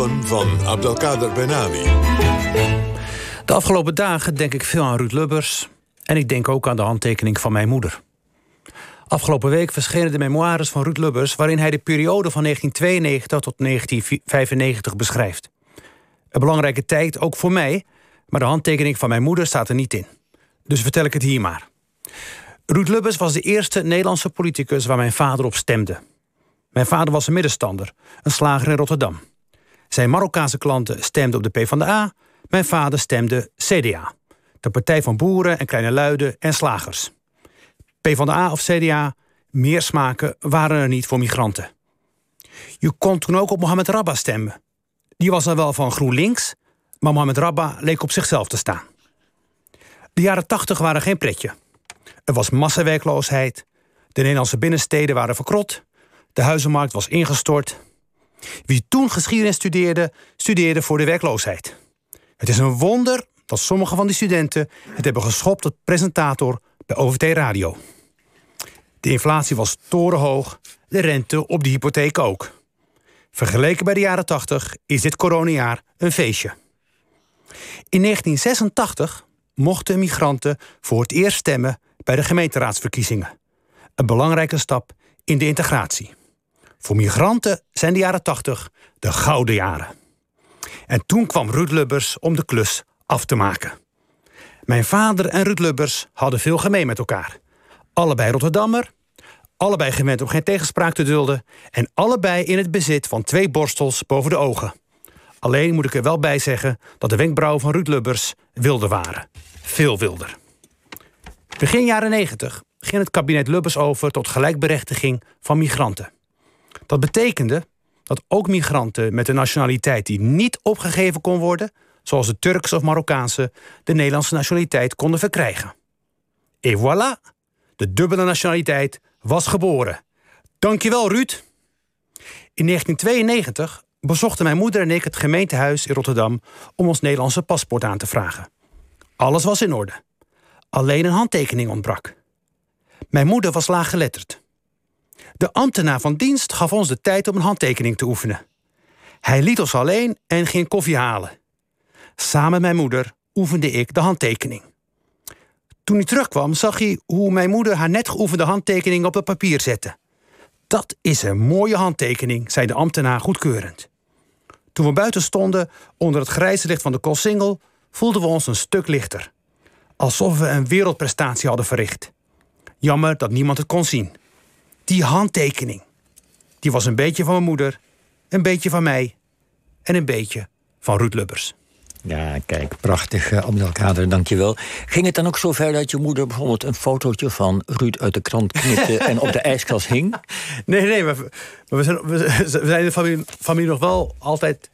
van Abdelkader Benali. De afgelopen dagen denk ik veel aan Ruud Lubbers... en ik denk ook aan de handtekening van mijn moeder. Afgelopen week verschenen de memoires van Ruud Lubbers... waarin hij de periode van 1992 tot 1995 beschrijft. Een belangrijke tijd, ook voor mij... maar de handtekening van mijn moeder staat er niet in. Dus vertel ik het hier maar. Ruud Lubbers was de eerste Nederlandse politicus waar mijn vader op stemde. Mijn vader was een middenstander, een slager in Rotterdam. Zijn Marokkaanse klanten stemden op de PvdA. Mijn vader stemde CDA. De Partij van Boeren en Kleine Luiden en Slagers. PvdA of CDA, meer smaken waren er niet voor migranten. Je kon toen ook op Mohamed Rabba stemmen. Die was dan wel van GroenLinks, maar Mohamed Rabba leek op zichzelf te staan. De jaren tachtig waren geen pretje. Er was massawerkloosheid. De Nederlandse binnensteden waren verkrot. De huizenmarkt was ingestort. Wie toen geschiedenis studeerde, studeerde voor de werkloosheid. Het is een wonder dat sommige van die studenten het hebben geschopt tot presentator bij OVT Radio. De inflatie was torenhoog, de rente op de hypotheek ook. Vergeleken bij de jaren 80 is dit coronajaar een feestje. In 1986 mochten migranten voor het eerst stemmen bij de gemeenteraadsverkiezingen. Een belangrijke stap in de integratie. Voor migranten zijn de jaren 80 de gouden jaren. En toen kwam Ruud Lubbers om de klus af te maken. Mijn vader en Ruud Lubbers hadden veel gemeen met elkaar. Allebei Rotterdammer, allebei gewend om geen tegenspraak te dulden... en allebei in het bezit van twee borstels boven de ogen. Alleen moet ik er wel bij zeggen dat de wenkbrauwen van Ruud Lubbers wilder waren. Veel wilder. Begin jaren 90 ging het kabinet Lubbers over tot gelijkberechtiging van migranten. Dat betekende dat ook migranten met een nationaliteit die niet opgegeven kon worden, zoals de Turkse of Marokkaanse, de Nederlandse nationaliteit konden verkrijgen. Et voilà, de dubbele nationaliteit was geboren. Dankjewel, Ruud. In 1992 bezochten mijn moeder en ik het gemeentehuis in Rotterdam om ons Nederlandse paspoort aan te vragen. Alles was in orde. Alleen een handtekening ontbrak. Mijn moeder was laaggeletterd. De ambtenaar van dienst gaf ons de tijd om een handtekening te oefenen. Hij liet ons alleen en ging koffie halen. Samen met mijn moeder oefende ik de handtekening. Toen hij terugkwam, zag hij hoe mijn moeder haar net geoefende handtekening op het papier zette. Dat is een mooie handtekening, zei de ambtenaar goedkeurend. Toen we buiten stonden, onder het grijze licht van de Koolsingel, voelden we ons een stuk lichter. Alsof we een wereldprestatie hadden verricht. Jammer dat niemand het kon zien. Die handtekening. Die was een beetje van mijn moeder, een beetje van mij en een beetje van Ruud Lubbers. Ja, kijk, prachtig, uh, Abdelkader, dankjewel. Ging het dan ook zo ver dat je moeder bijvoorbeeld een fotootje van Ruud uit de krant knipte en op de ijskast hing? Nee, nee, maar, we, zijn, we zijn de familie, familie nog wel altijd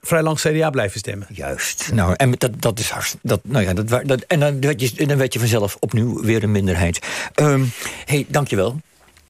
vrij lang CDA blijven stemmen. Juist. Nou, en dat, dat is hartstikke. Dat, nou ja, dat, dat, en dan werd, je, dan werd je vanzelf opnieuw weer een minderheid. Um, hey, dankjewel.